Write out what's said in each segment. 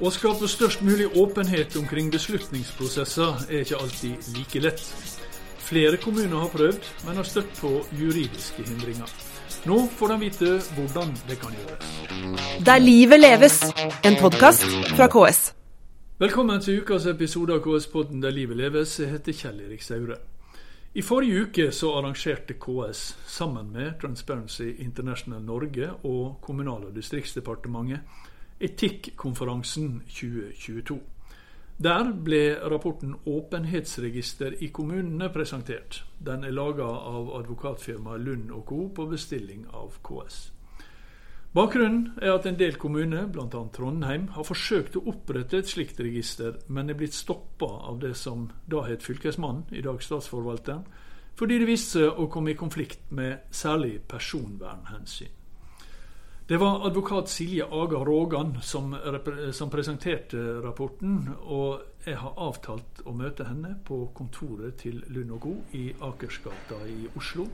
Å skape størst mulig åpenhet omkring beslutningsprosesser er ikke alltid like lett. Flere kommuner har prøvd, men har støtt på juridiske hindringer. Nå får de vite hvordan det kan gjøres. Der livet leves, en podkast fra KS. Velkommen til ukas episode av KS-podden Der livet leves. Jeg heter Kjell Erik Saure. I forrige uke så arrangerte KS sammen med Transparency International Norge og Kommunal- og distriktsdepartementet Etikkonferansen 2022. Der ble rapporten 'Åpenhetsregister i kommunene' presentert. Den er laga av advokatfirmaet Lund Co. på bestilling av KS. Bakgrunnen er at en del kommuner, bl.a. Trondheim, har forsøkt å opprette et slikt register, men er blitt stoppa av det som da het Fylkesmannen, i dag Statsforvalteren, fordi det viste seg å komme i konflikt med særlig personvernhensyn. Det var advokat Silje Aga Rågan som, som, presenterte rapporten, og jeg har avtalt å møte henne på kontoret til Lund Co. i Akersgata i Oslo.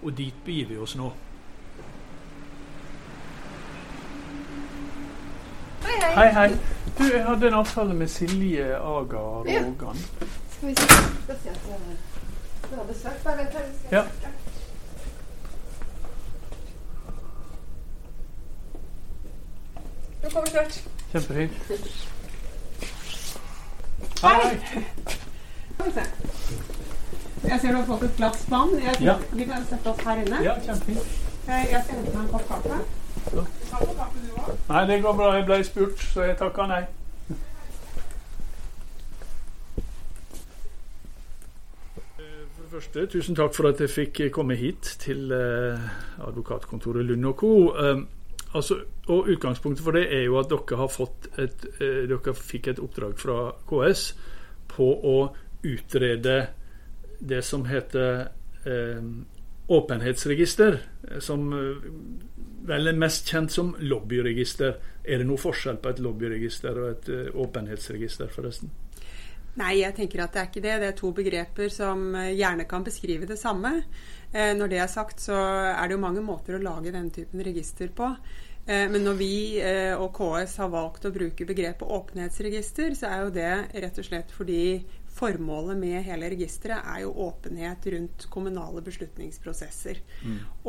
Og dit begir vi oss nå. Hei, hei. Hei, hei. Du, jeg hadde en avtale med Silje Aga Rågan. Ja. Skal vi se. Skal se at du har besøk. Bare vent her. Du kommer snart. Kjempefint. Hei! Skal vi se. Jeg ser du har fått et glass vann. Jeg, Ja. Vi kan sette oss her inne. Ja, kjempefint. Jeg jeg skal hente meg en kopp kaffe. Ja. Kaffe du òg. Nei, det går bra. Jeg ble spurt, så jeg takka nei. For det første, tusen takk for at jeg fikk komme hit til eh, advokatkontoret Lund Co. Altså, og Utgangspunktet for det er jo at dere har fått et, eh, dere fikk et oppdrag fra KS på å utrede det som heter eh, åpenhetsregister, som eh, vel er mest kjent som lobbyregister. Er det noe forskjell på et lobbyregister og et eh, åpenhetsregister, forresten? Nei, jeg tenker at det er ikke det. Det er to begreper som eh, gjerne kan beskrive det samme. Eh, når det er sagt, så er det jo mange måter å lage denne typen register på. Eh, men når vi eh, og KS har valgt å bruke begrepet åpenhetsregister, så er jo det rett og slett fordi formålet med hele registeret er jo åpenhet rundt kommunale beslutningsprosesser.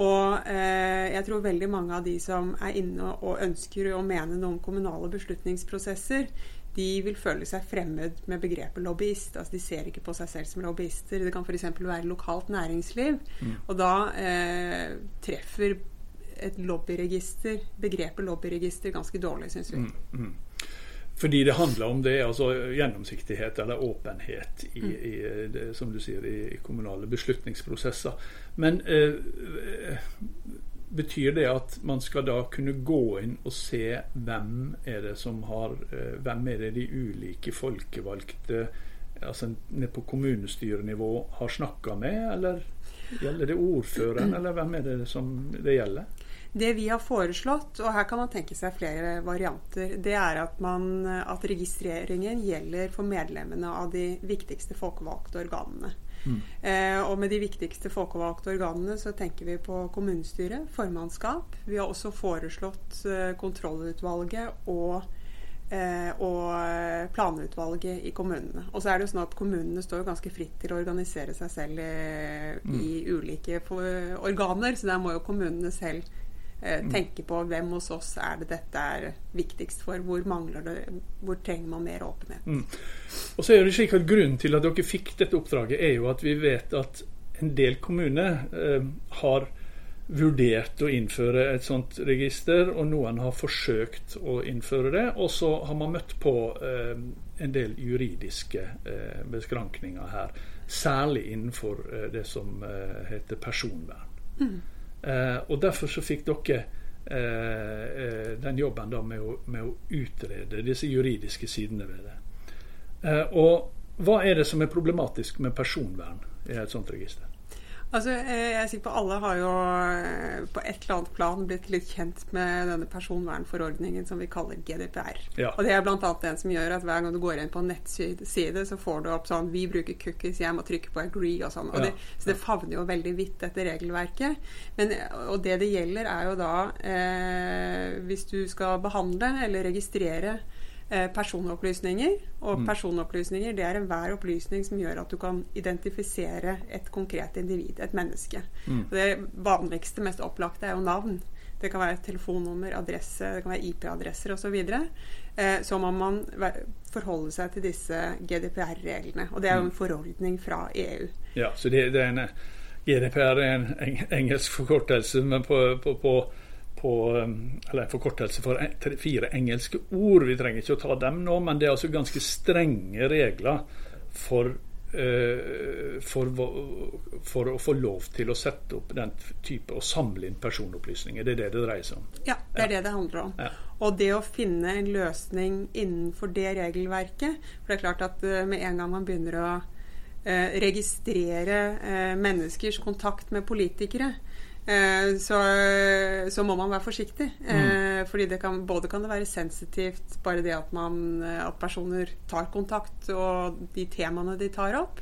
Og eh, jeg tror veldig mange av de som er inne og ønsker å mene noe om kommunale beslutningsprosesser, de vil føle seg fremmed med begrepet lobbyist. Altså, de ser ikke på seg selv som lobbyister. Det kan f.eks. være lokalt næringsliv. Og da eh, treffer et lobbyregister, begrepet lobbyregister ganske dårlig, syns vi. Mm. Fordi det handler om det, altså gjennomsiktighet eller åpenhet i, i det, som du sier, i kommunale beslutningsprosesser. Men eh, betyr det at man skal da kunne gå inn og se hvem er det som har eh, Hvem er det de ulike folkevalgte altså ned på kommunestyrenivå har snakka med, eller gjelder det ordføreren, eller hvem er det som det gjelder? Det vi har foreslått, og her kan man tenke seg flere varianter, det er at, man, at registreringen gjelder for medlemmene av de viktigste folkevalgte organene. Mm. Eh, og med de viktigste folkevalgte organene så tenker vi på kommunestyret, formannskap. Vi har også foreslått eh, kontrollutvalget og, eh, og planutvalget i kommunene. Og så er det jo sånn at kommunene står jo ganske fritt til å organisere seg selv i, i ulike organer, så der må jo kommunene selv eh, tenke på hvem hos oss er det dette er viktigst for, hvor mangler det, hvor trenger man mer åpenhet. Mm. Og så er det slik at Grunnen til at dere fikk dette oppdraget, er jo at vi vet at en del kommuner eh, har vurdert å innføre et sånt register, og noen har forsøkt å innføre det. Og så har man møtt på eh, en del juridiske eh, beskrankninger her. Særlig innenfor eh, det som eh, heter personvern. Eh, og derfor så fikk dere eh, eh, den jobben da med å, med å utrede disse juridiske sidene ved det. Eh, og hva er det som er problematisk med personvern i et sånt register? Altså, eh, jeg er sikker på Alle har jo eh, på et eller annet plan blitt litt kjent med denne personvernforordningen som vi kaller GDPR. Ja. Og Det er bl.a. den som gjør at hver gang du går inn på en nettside, så får du opp sånn Vi bruker cookies, jeg må trykke på agree og sånn. Og det, så det favner jo veldig vidt, dette regelverket. Men, og det det gjelder, er jo da eh, hvis du skal behandle eller registrere personopplysninger. Og personopplysninger det er enhver opplysning som gjør at du kan identifisere et konkret individ, et menneske. Mm. det vanligste, mest opplagte er jo navn. Det kan være telefonnummer, adresse, det kan være IP-adresser osv. Så, eh, så må man forholde seg til disse GDPR-reglene. Og det er jo en forordning fra EU. Ja, så det, det er en, GDPR er en eng, engelsk forkortelse, men på, på, på, på um, Eller en forkortelse for fire engelske ord. Vi trenger ikke å ta dem nå, men det er altså ganske strenge regler for eh, for, for å få lov til å sette opp den type og samle inn personopplysninger. Det er det det dreier seg om. Ja, det er det det handler om. Ja. Og det å finne en løsning innenfor det regelverket For det er klart at eh, med en gang man begynner å eh, registrere eh, menneskers kontakt med politikere, så, så må man være forsiktig. Eh, fordi det kan, både kan det være sensitivt bare det at, man, eh, at personer tar kontakt, og de temaene de tar opp.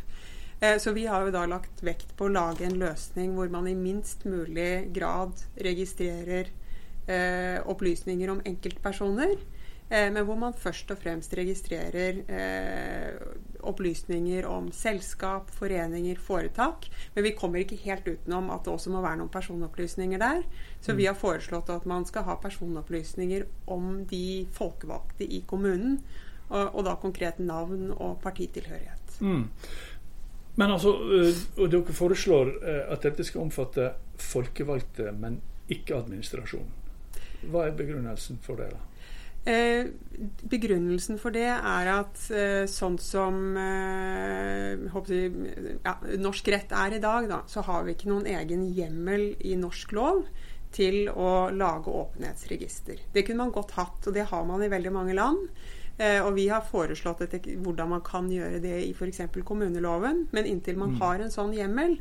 Eh, Så vi har jo da lagt vekt på å lage en løsning hvor man i minst mulig grad registrerer eh, opplysninger om enkeltpersoner, eh, men hvor man først og fremst registrerer eh, opplysninger om selskap, foreninger, foretak. Men vi kommer ikke helt utenom at det også må være noen personopplysninger der. Så vi har foreslått at man skal ha personopplysninger om de folkevalgte i kommunen, og, og da konkret navn og partitilhørighet. Men altså, øh, og dere foreslår at dette skal omfatte folkevalgte, men ikke administrasjon. Hva er begrunnelsen for det? da? Eh, begrunnelsen for det er at eh, sånn som eh, jeg, ja, norsk rett er i dag, da, så har vi ikke noen egen hjemmel i norsk lov til å lage åpenhetsregister. Det kunne man godt hatt, og det har man i veldig mange land. Eh, og vi har foreslått et, hvordan man kan gjøre det i f.eks. kommuneloven. Men inntil man har en sånn hjemmel,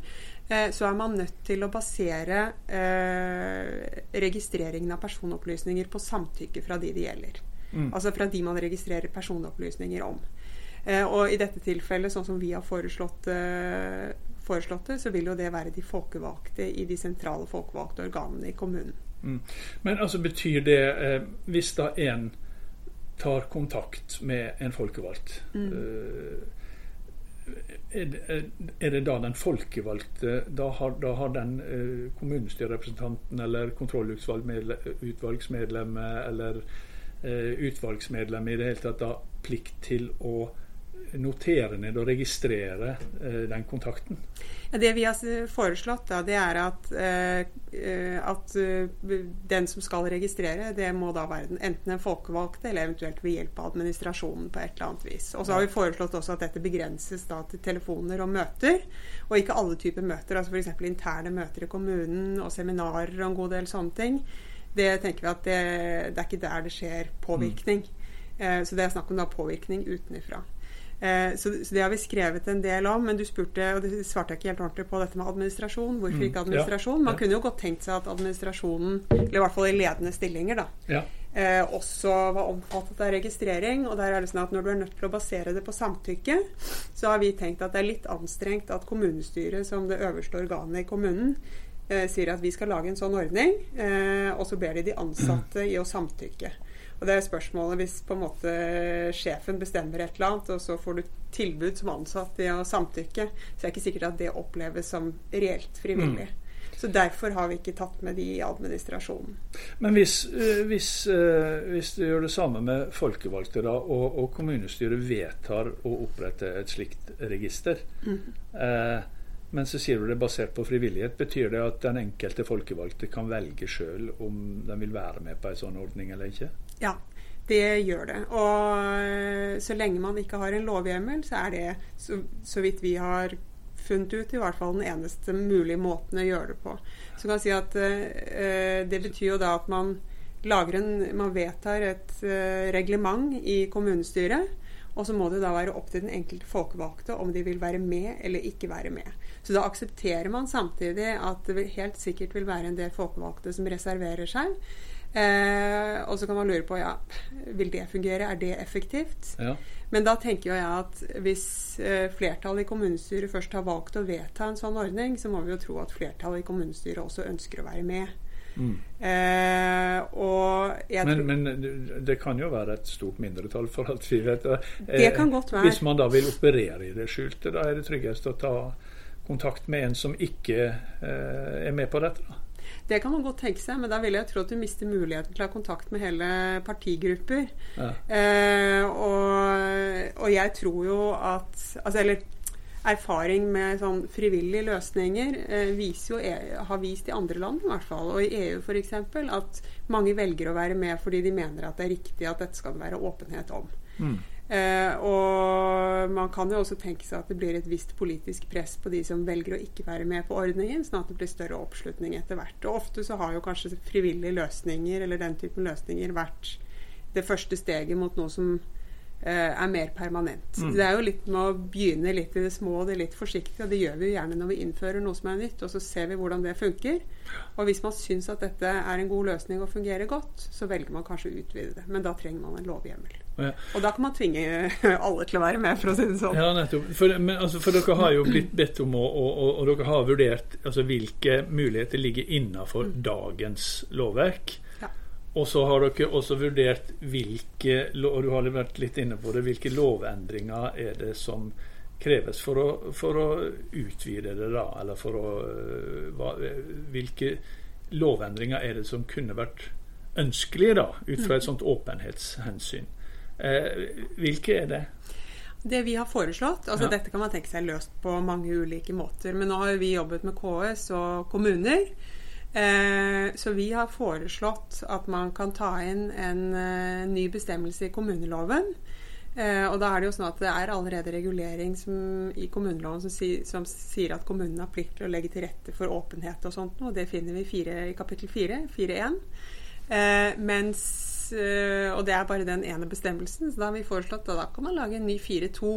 eh, så er man nødt til å basere eh, registreringen av personopplysninger på samtykke fra de det gjelder. Altså fra de man registrerer personopplysninger om. Eh, og i dette tilfellet, sånn som vi har foreslått, eh, foreslått det, så vil jo det være de folkevalgte i de sentrale folkevalgte organene i kommunen. Mm. Men altså betyr det, hvis da en tar kontakt med en folkevalgt Mm. er, det, er- det da den folkevalgte Da har, da har den eh, kommunestyrerepresentanten eller kontrollutvalgsmedlemmet eller eh, utvalgsmedlemmet i det hele tatt da plikt til å notere ned og registrere eh, den kontakten? Ja, det vi har foreslått, da, det er at, eh, eh, at den som skal registrere, det må da være enten den folkevalgte eller eventuelt ved hjelp av administrasjonen på et eller annet vis. Og så har vi foreslått også at dette begrenses da til telefoner og møter, og ikke alle typer møter. altså F.eks. interne møter i kommunen og seminarer og en god del sånne ting. Det tenker vi at det, det er ikke der det skjer påvirkning. Mm. så det er snakk om da påvirkning utenifra. Eh, Så, så det har vi skrevet en del om, men du spurte, og det svarte jeg ikke helt ordentlig på, dette med administrasjon. Hvorfor ikke administrasjon? Man kunne jo godt tenkt seg at administrasjonen, eller i hvert fall i ledende stillinger, da, eh, også var omfattet av registrering. Og der er det sånn at når du er nødt til å basere det på samtykke, så har vi tenkt at det er litt anstrengt at kommunestyret som det øverste organet i kommunen eh, sier at vi skal lage en sånn ordning, eh, og så ber de de ansatte i å samtykke. Og det er spørsmålet hvis på en måte sjefen bestemmer et eller annet, og så får du tilbud som ansatt i å samtykke, så er det ikke sikkert at det oppleves som reelt frivillig. Så derfor har vi ikke tatt med de i administrasjonen. Men hvis, eh, hvis, eh, hvis du gjør det samme med folkevalgte, da, og, og kommunestyret vedtar å opprette et slikt register, eh, men så sier du det er basert på frivillighet, betyr det at den enkelte folkevalgte kan velge sjøl om den vil være med på en sånn ordning eller ikke? Ja, det gjør det. Og eh, så lenge man ikke har en lovhjemmel, så er det, så, så vidt vi har funnet ut, i hvert fall den eneste mulige måten å gjøre det på. Så kan jeg si at eh, det betyr jo da at man lager en Man vedtar et eh, reglement i kommunestyret. Og så må det da være opp til den enkelte folkevalgte om de vil være med eller ikke være med. Så da aksepterer man samtidig at det helt sikkert vil være en del folkevalgte som reserverer seg. Eh, og så kan man lure på ja, vil det fungere, er det effektivt? Ja. Men da tenker jeg at hvis eh, flertallet i kommunestyret først har valgt å vedta en sånn ordning, så må vi jo tro at flertallet i kommunestyret også ønsker å være med. Mm. Eh, Men, men det kan jo være et stort mindretall, for alt vi vet. Eh, Det kan godt være. Hvis man da vil operere i det skjulte, da er det tryggest å ta kontakt med en som ikke eh, er med på dette. da. Det kan man godt tenke seg, men da vil jeg tro at du mister muligheten til å ha kontakt med hele partigrupper. Ja. Eh, og, og jeg tror jo at altså, Eller erfaring med sånn frivillige løsninger eh, viser jo, E- har vist i andre land i hvert fall, og i EU f.eks., at mange velger å være med fordi de mener at det er riktig at dette skal det være åpenhet om. Mm. Eh, og man kan jo også tenke seg at det blir et visst politisk press på de som velger å ikke være med på ordningen, sånn at det blir større oppslutning etter hvert. Og ofte så har jo kanskje frivillige løsninger eller den typen løsninger vært det første steget mot noe som er mer permanent. Mm. Det er jo litt med å begynne litt i det små og det litt forsiktige, og det gjør vi jo gjerne når vi innfører noe som er nytt, og så ser vi hvordan det funker. Og hvis man syns at dette er en god løsning og fungerer godt, så velger man kanskje å utvide det. Men da trenger man en lovhjemmel. Ja. Og da kan man tvinge alle til å være med, for å si det sånn. Ja, nettopp. For, men, altså, for dere har jo blitt bedt om å og, og, og dere har vurdert altså, hvilke muligheter ligger innenfor dagens lovverk. Og så har dere også vurdert hvilke og du har vært litt inne på det, hvilke lovendringer er det som kreves for å, for å utvide det, da? Eller for å øh, hva, Hvilke lovendringer er det som kunne vært ønskelige, da, ut fra et sånt åpenhetshensyn? Eh, hvilke er det? Det vi har foreslått altså Ja. Dette kan man tenke seg løst på mange ulike måter. Men nå har vi jobbet med KS og kommuner. Eh, så vi har foreslått at man kan ta inn en eh, ny bestemmelse i kommuneloven. Eh, og da er det jo sånn at det er allerede regulering som, i kommuneloven som, si, som sier at kommunen har plikt til å legge til rette for åpenhet og sånt. Og det finner vi fire, i kapittel 4, 4.1. Eh, mens Og det er bare den ene bestemmelsen. Så da har vi foreslått at da kan man lage en ny 4.2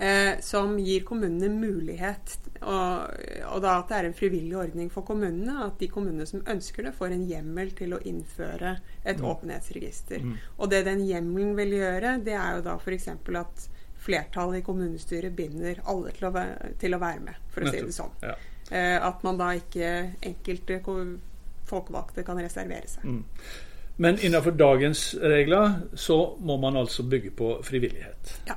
eh, som gir kommunene mulighet og, og da at det er en frivillig ordning for kommunene. At de kommunene som ønsker det, får en hjemmel til å innføre et åpenhetsregister. Og det den hjemmelen vil gjøre, det er jo da f.eks. at flertallet i kommunestyret binder alle til å være, til å være med, for å si det sånn. Ja. Eh, at man da ikke enkelte folkevalgte kan reservere seg. Men innenfor dagens regler så må man altså bygge på frivillighet. Ja.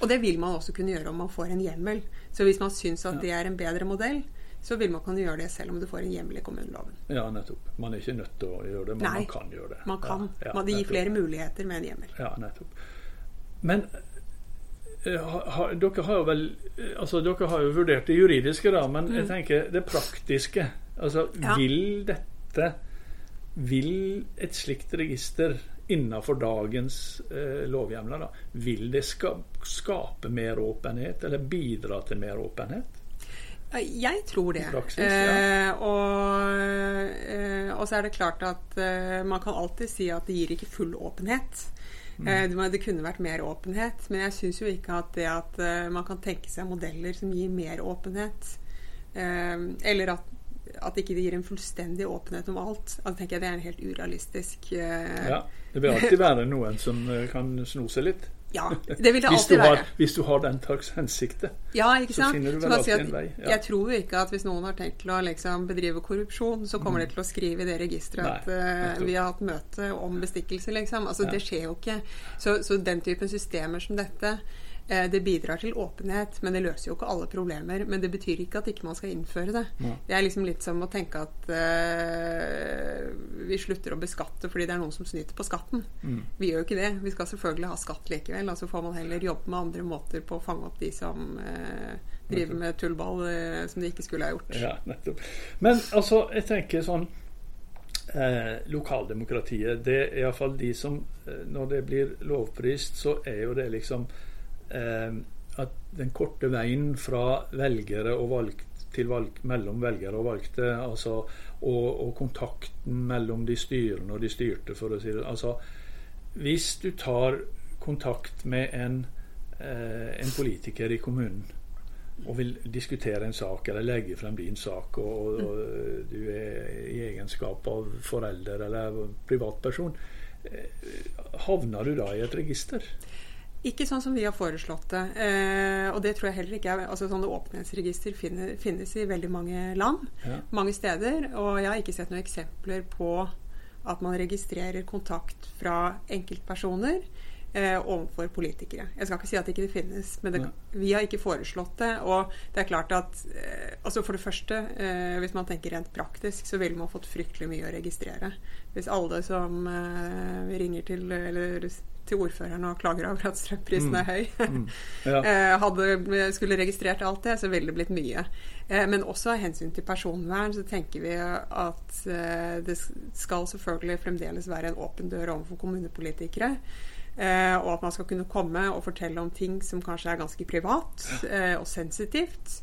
Og det vil man også kunne gjøre om man får en hjemmel. Så hvis man syns at det er en bedre modell, så vil man kunne gjøre det selv om du får en hjemmel i kommuneloven. ja, nettopp. Man er ikke nødt til å gjøre det, men Nei, man kan gjøre det. Man kan. Ja, ja, man, det gir flere muligheter med en hjemmel. Ja, nettopp. Men eh, ha, ha, dere har jo vel eh, Altså, dere har jo vurdert det juridiske, da, men jeg tenker det praktiske. Altså, Mm. Ja. vil dette Vil et slikt register innenfor dagens eh, lovhjemler, da, vil det ska, skape mer åpenhet, eller bidra til mer åpenhet? Jeg tror det. Praksis, ja. eh, og, eh, så er det klart at eh, man kan alltid si at det gir ikke full åpenhet. Mm. Eh, det, det kunne vært mer åpenhet, men jeg syns jo ikke at det at eh, man kan tenke seg modeller som gir mer åpenhet, eh, eller at at ikke det gir en fullstendig åpenhet om alt. Altså, tenker jeg Det er en helt urealistisk uh, Ja, Det vil alltid være noen som eh, kan sno seg litt. ja, det vil det Hvis alltid har, være. hvis du har den slags hensikter. Ja, ikke så finner du vel alltid si at en vei, ja. Jeg tror ikke at hvis noen har tenkt til å liksom bedrive korrupsjon, så kommer de til å skrive i det registeret at eh, vi har hatt møte om bestikkelse, liksom. Altså, Ja. Det skjer jo ikke. Så, så den typen systemer som dette, det bidrar til åpenhet, men det løser jo ikke alle problemer. Men det betyr ikke at ikke man skal innføre det. Ja. Det er liksom litt som å tenke at uh, vi slutter å beskatte fordi det er noen som snyter på skatten. Mm. Vi gjør jo ikke det. Vi skal selvfølgelig ha skatt likevel. Og så får man heller jobbe med andre måter på å fange opp de som uh, driver med tullball uh, som de ikke skulle ha gjort. Ja, nettopp. Men altså, jeg tenker sånn eh, Lokaldemokratiet, det er iallfall de som eh, Når det blir lovprist, så er jo det liksom eh, at den korte veien fra velgere og valgt til valg, mellom velgere og valgte, altså, og, og kontakten mellom de styrende og de styrte, for å si det altså, Hvis du tar kontakt med en, eh, en politiker i kommunen og vil diskutere en sak eller legge frem din sak, og, og, og du er i egenskap av forelder eller privatperson, eh, havner du da i et register? Ikke sånn som vi har foreslått det. Eh, og det tror jeg heller ikke er altså Sånne åpenhetsregister finnes, finnes i veldig mange land, Ja. mange steder. Og jeg har ikke sett noen eksempler på at man registrerer kontakt fra enkeltpersoner eh, overfor politikere. Jeg skal ikke si at det ikke finnes, men det, vi har ikke foreslått det. Og det er klart at eh, altså For det første, eh, hvis man tenker rent praktisk, så ville man fått fryktelig mye å registrere. Hvis alle som eh, ringer til, eller, til ordføreren og klager over at strømprisen er høy, Ja. eh, hadde, skulle registrert alt det, så ville det blitt mye. Eh, Men også av hensyn til personvern så tenker vi at eh, det skal selvfølgelig fremdeles være en åpen dør overfor kommunepolitikere. Og at man skal kunne komme og fortelle om ting som kanskje er ganske privat og sensitivt.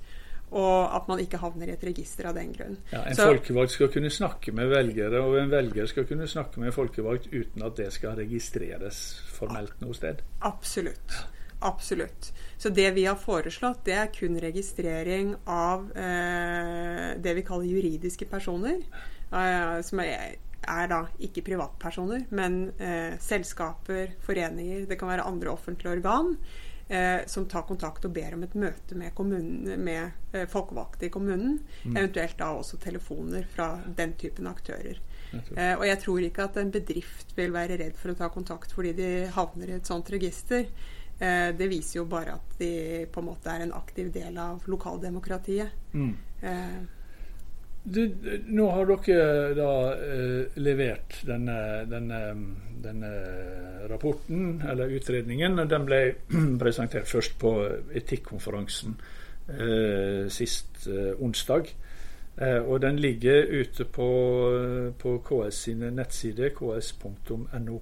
Og at man ikke havner i et register av den grunn. Ja, en Så- folkevalgt skal kunne snakke med velgere, og en velger skal kunne snakke med en folkevalgt uten at det skal registreres formelt noe sted. Absolutt. Absolutt. Så det vi har foreslått, det er kun registrering av eh, det vi kaller juridiske personer. Eh, som er, er da ikke privatpersoner, men eh, selskaper, foreninger, det kan være andre offentlige organ. Eh, som tar kontakt og ber om et møte med, kommunen, med eh, folkevalgte i kommunen. Eventuelt da også telefoner fra den typen aktører. Eh, og jeg tror ikke at en bedrift vil være redd for å ta kontakt fordi de havner i et sånt register. Eh, det viser jo bare at de på en måte er en aktiv del av lokaldemokratiet. Mm. Du, nå har dere da eh, levert denne, denne, denne rapporten, eller utredningen. og Den ble presentert først på etikkonferansen eh, sist eh, onsdag. Eh, og den ligger ute på, på KS sine nettsider, ks.no.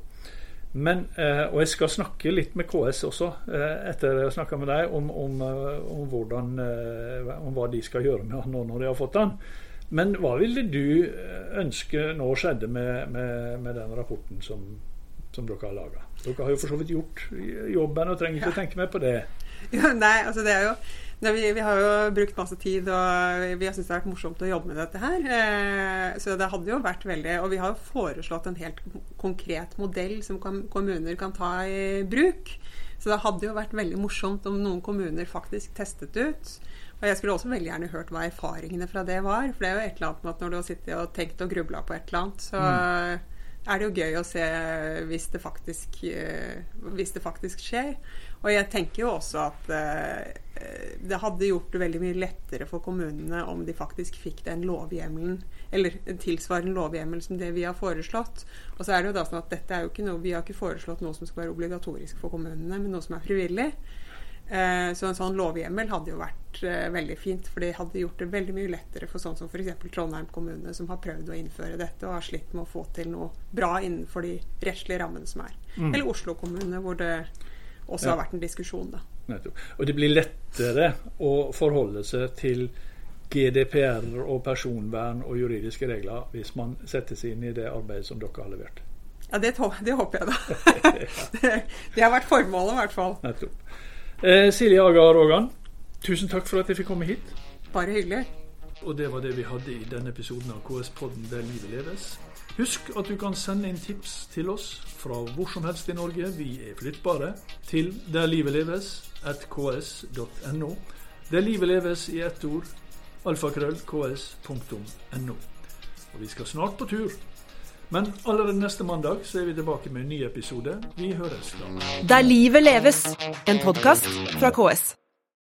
Men, eh, og jeg skal snakke litt med KS også, eh, etter jeg har snakka med deg, om, om, om, hvordan, om hva de skal gjøre med han nå når de har fått han. Men hva ville du eh, ønske nå skjedde med, med, med den rapporten som, som dere har laga? Dere har jo for så vidt gjort jobben og trenger ikke Ja. tenke mer på det. Ja, nei, altså det er jo nei, vi, vi har jo brukt masse tid, og vi har syntes det har vært morsomt å jobbe med dette her. Eh, så det hadde jo vært veldig Og vi har jo foreslått en helt konkret modell som kan, kommuner kan ta i bruk. Så det hadde jo vært veldig morsomt om noen kommuner faktisk testet ut. Og jeg skulle også veldig gjerne hørt hva erfaringene fra det var. For det er jo et eller annet med at når du har sittet og tenkt og grubla på et eller annet, så er det jo gøy å se hvis det faktisk, eh, hvis det faktisk skjer. Og jeg tenker jo også at eh, det hadde gjort det veldig mye lettere for kommunene om de faktisk fikk den lovhjemmelen, eller en tilsvarende lovhjemmel som det vi har foreslått. Og så er det jo da sånn at dette er jo ikke noe, Vi har ikke foreslått noe som skal være obligatorisk for kommunene, men noe som er frivillig. Eh, Så en sånn lovhjemmel hadde jo vært eh, veldig fint, for det hadde gjort det veldig mye lettere for sånn som f.eks. Trondheim kommune, som har prøvd å innføre dette og har slitt med å få til noe bra innenfor de rettslige rammene som er. Eller Oslo kommune, hvor det også Ja. har vært en diskusjon, da. Og det blir lettere å forholde seg til GDPR og personvern og juridiske regler hvis man setter seg inn i det arbeidet som dere har levert. Ja, det, det håper jeg, da. det, det har vært formålet, i hvert fall. Nettopp. Eh, Silje Aga Rogan, tusen takk for at jeg fikk komme hit. Bare hyggelig. Og det var det vi hadde i denne episoden av KS-podden Der livet leves. Husk at du kan sende inn tips til oss fra hvor som helst i Norge, vi er flyttbare, til Der livet leves at ks.no. Der livet leves i ett ord, alfakrøll ks.no. Og vi skal snart på tur. Men allerede neste mandag så er vi tilbake med en ny episode. Vi høres da. Der livet leves, en podkast fra KS.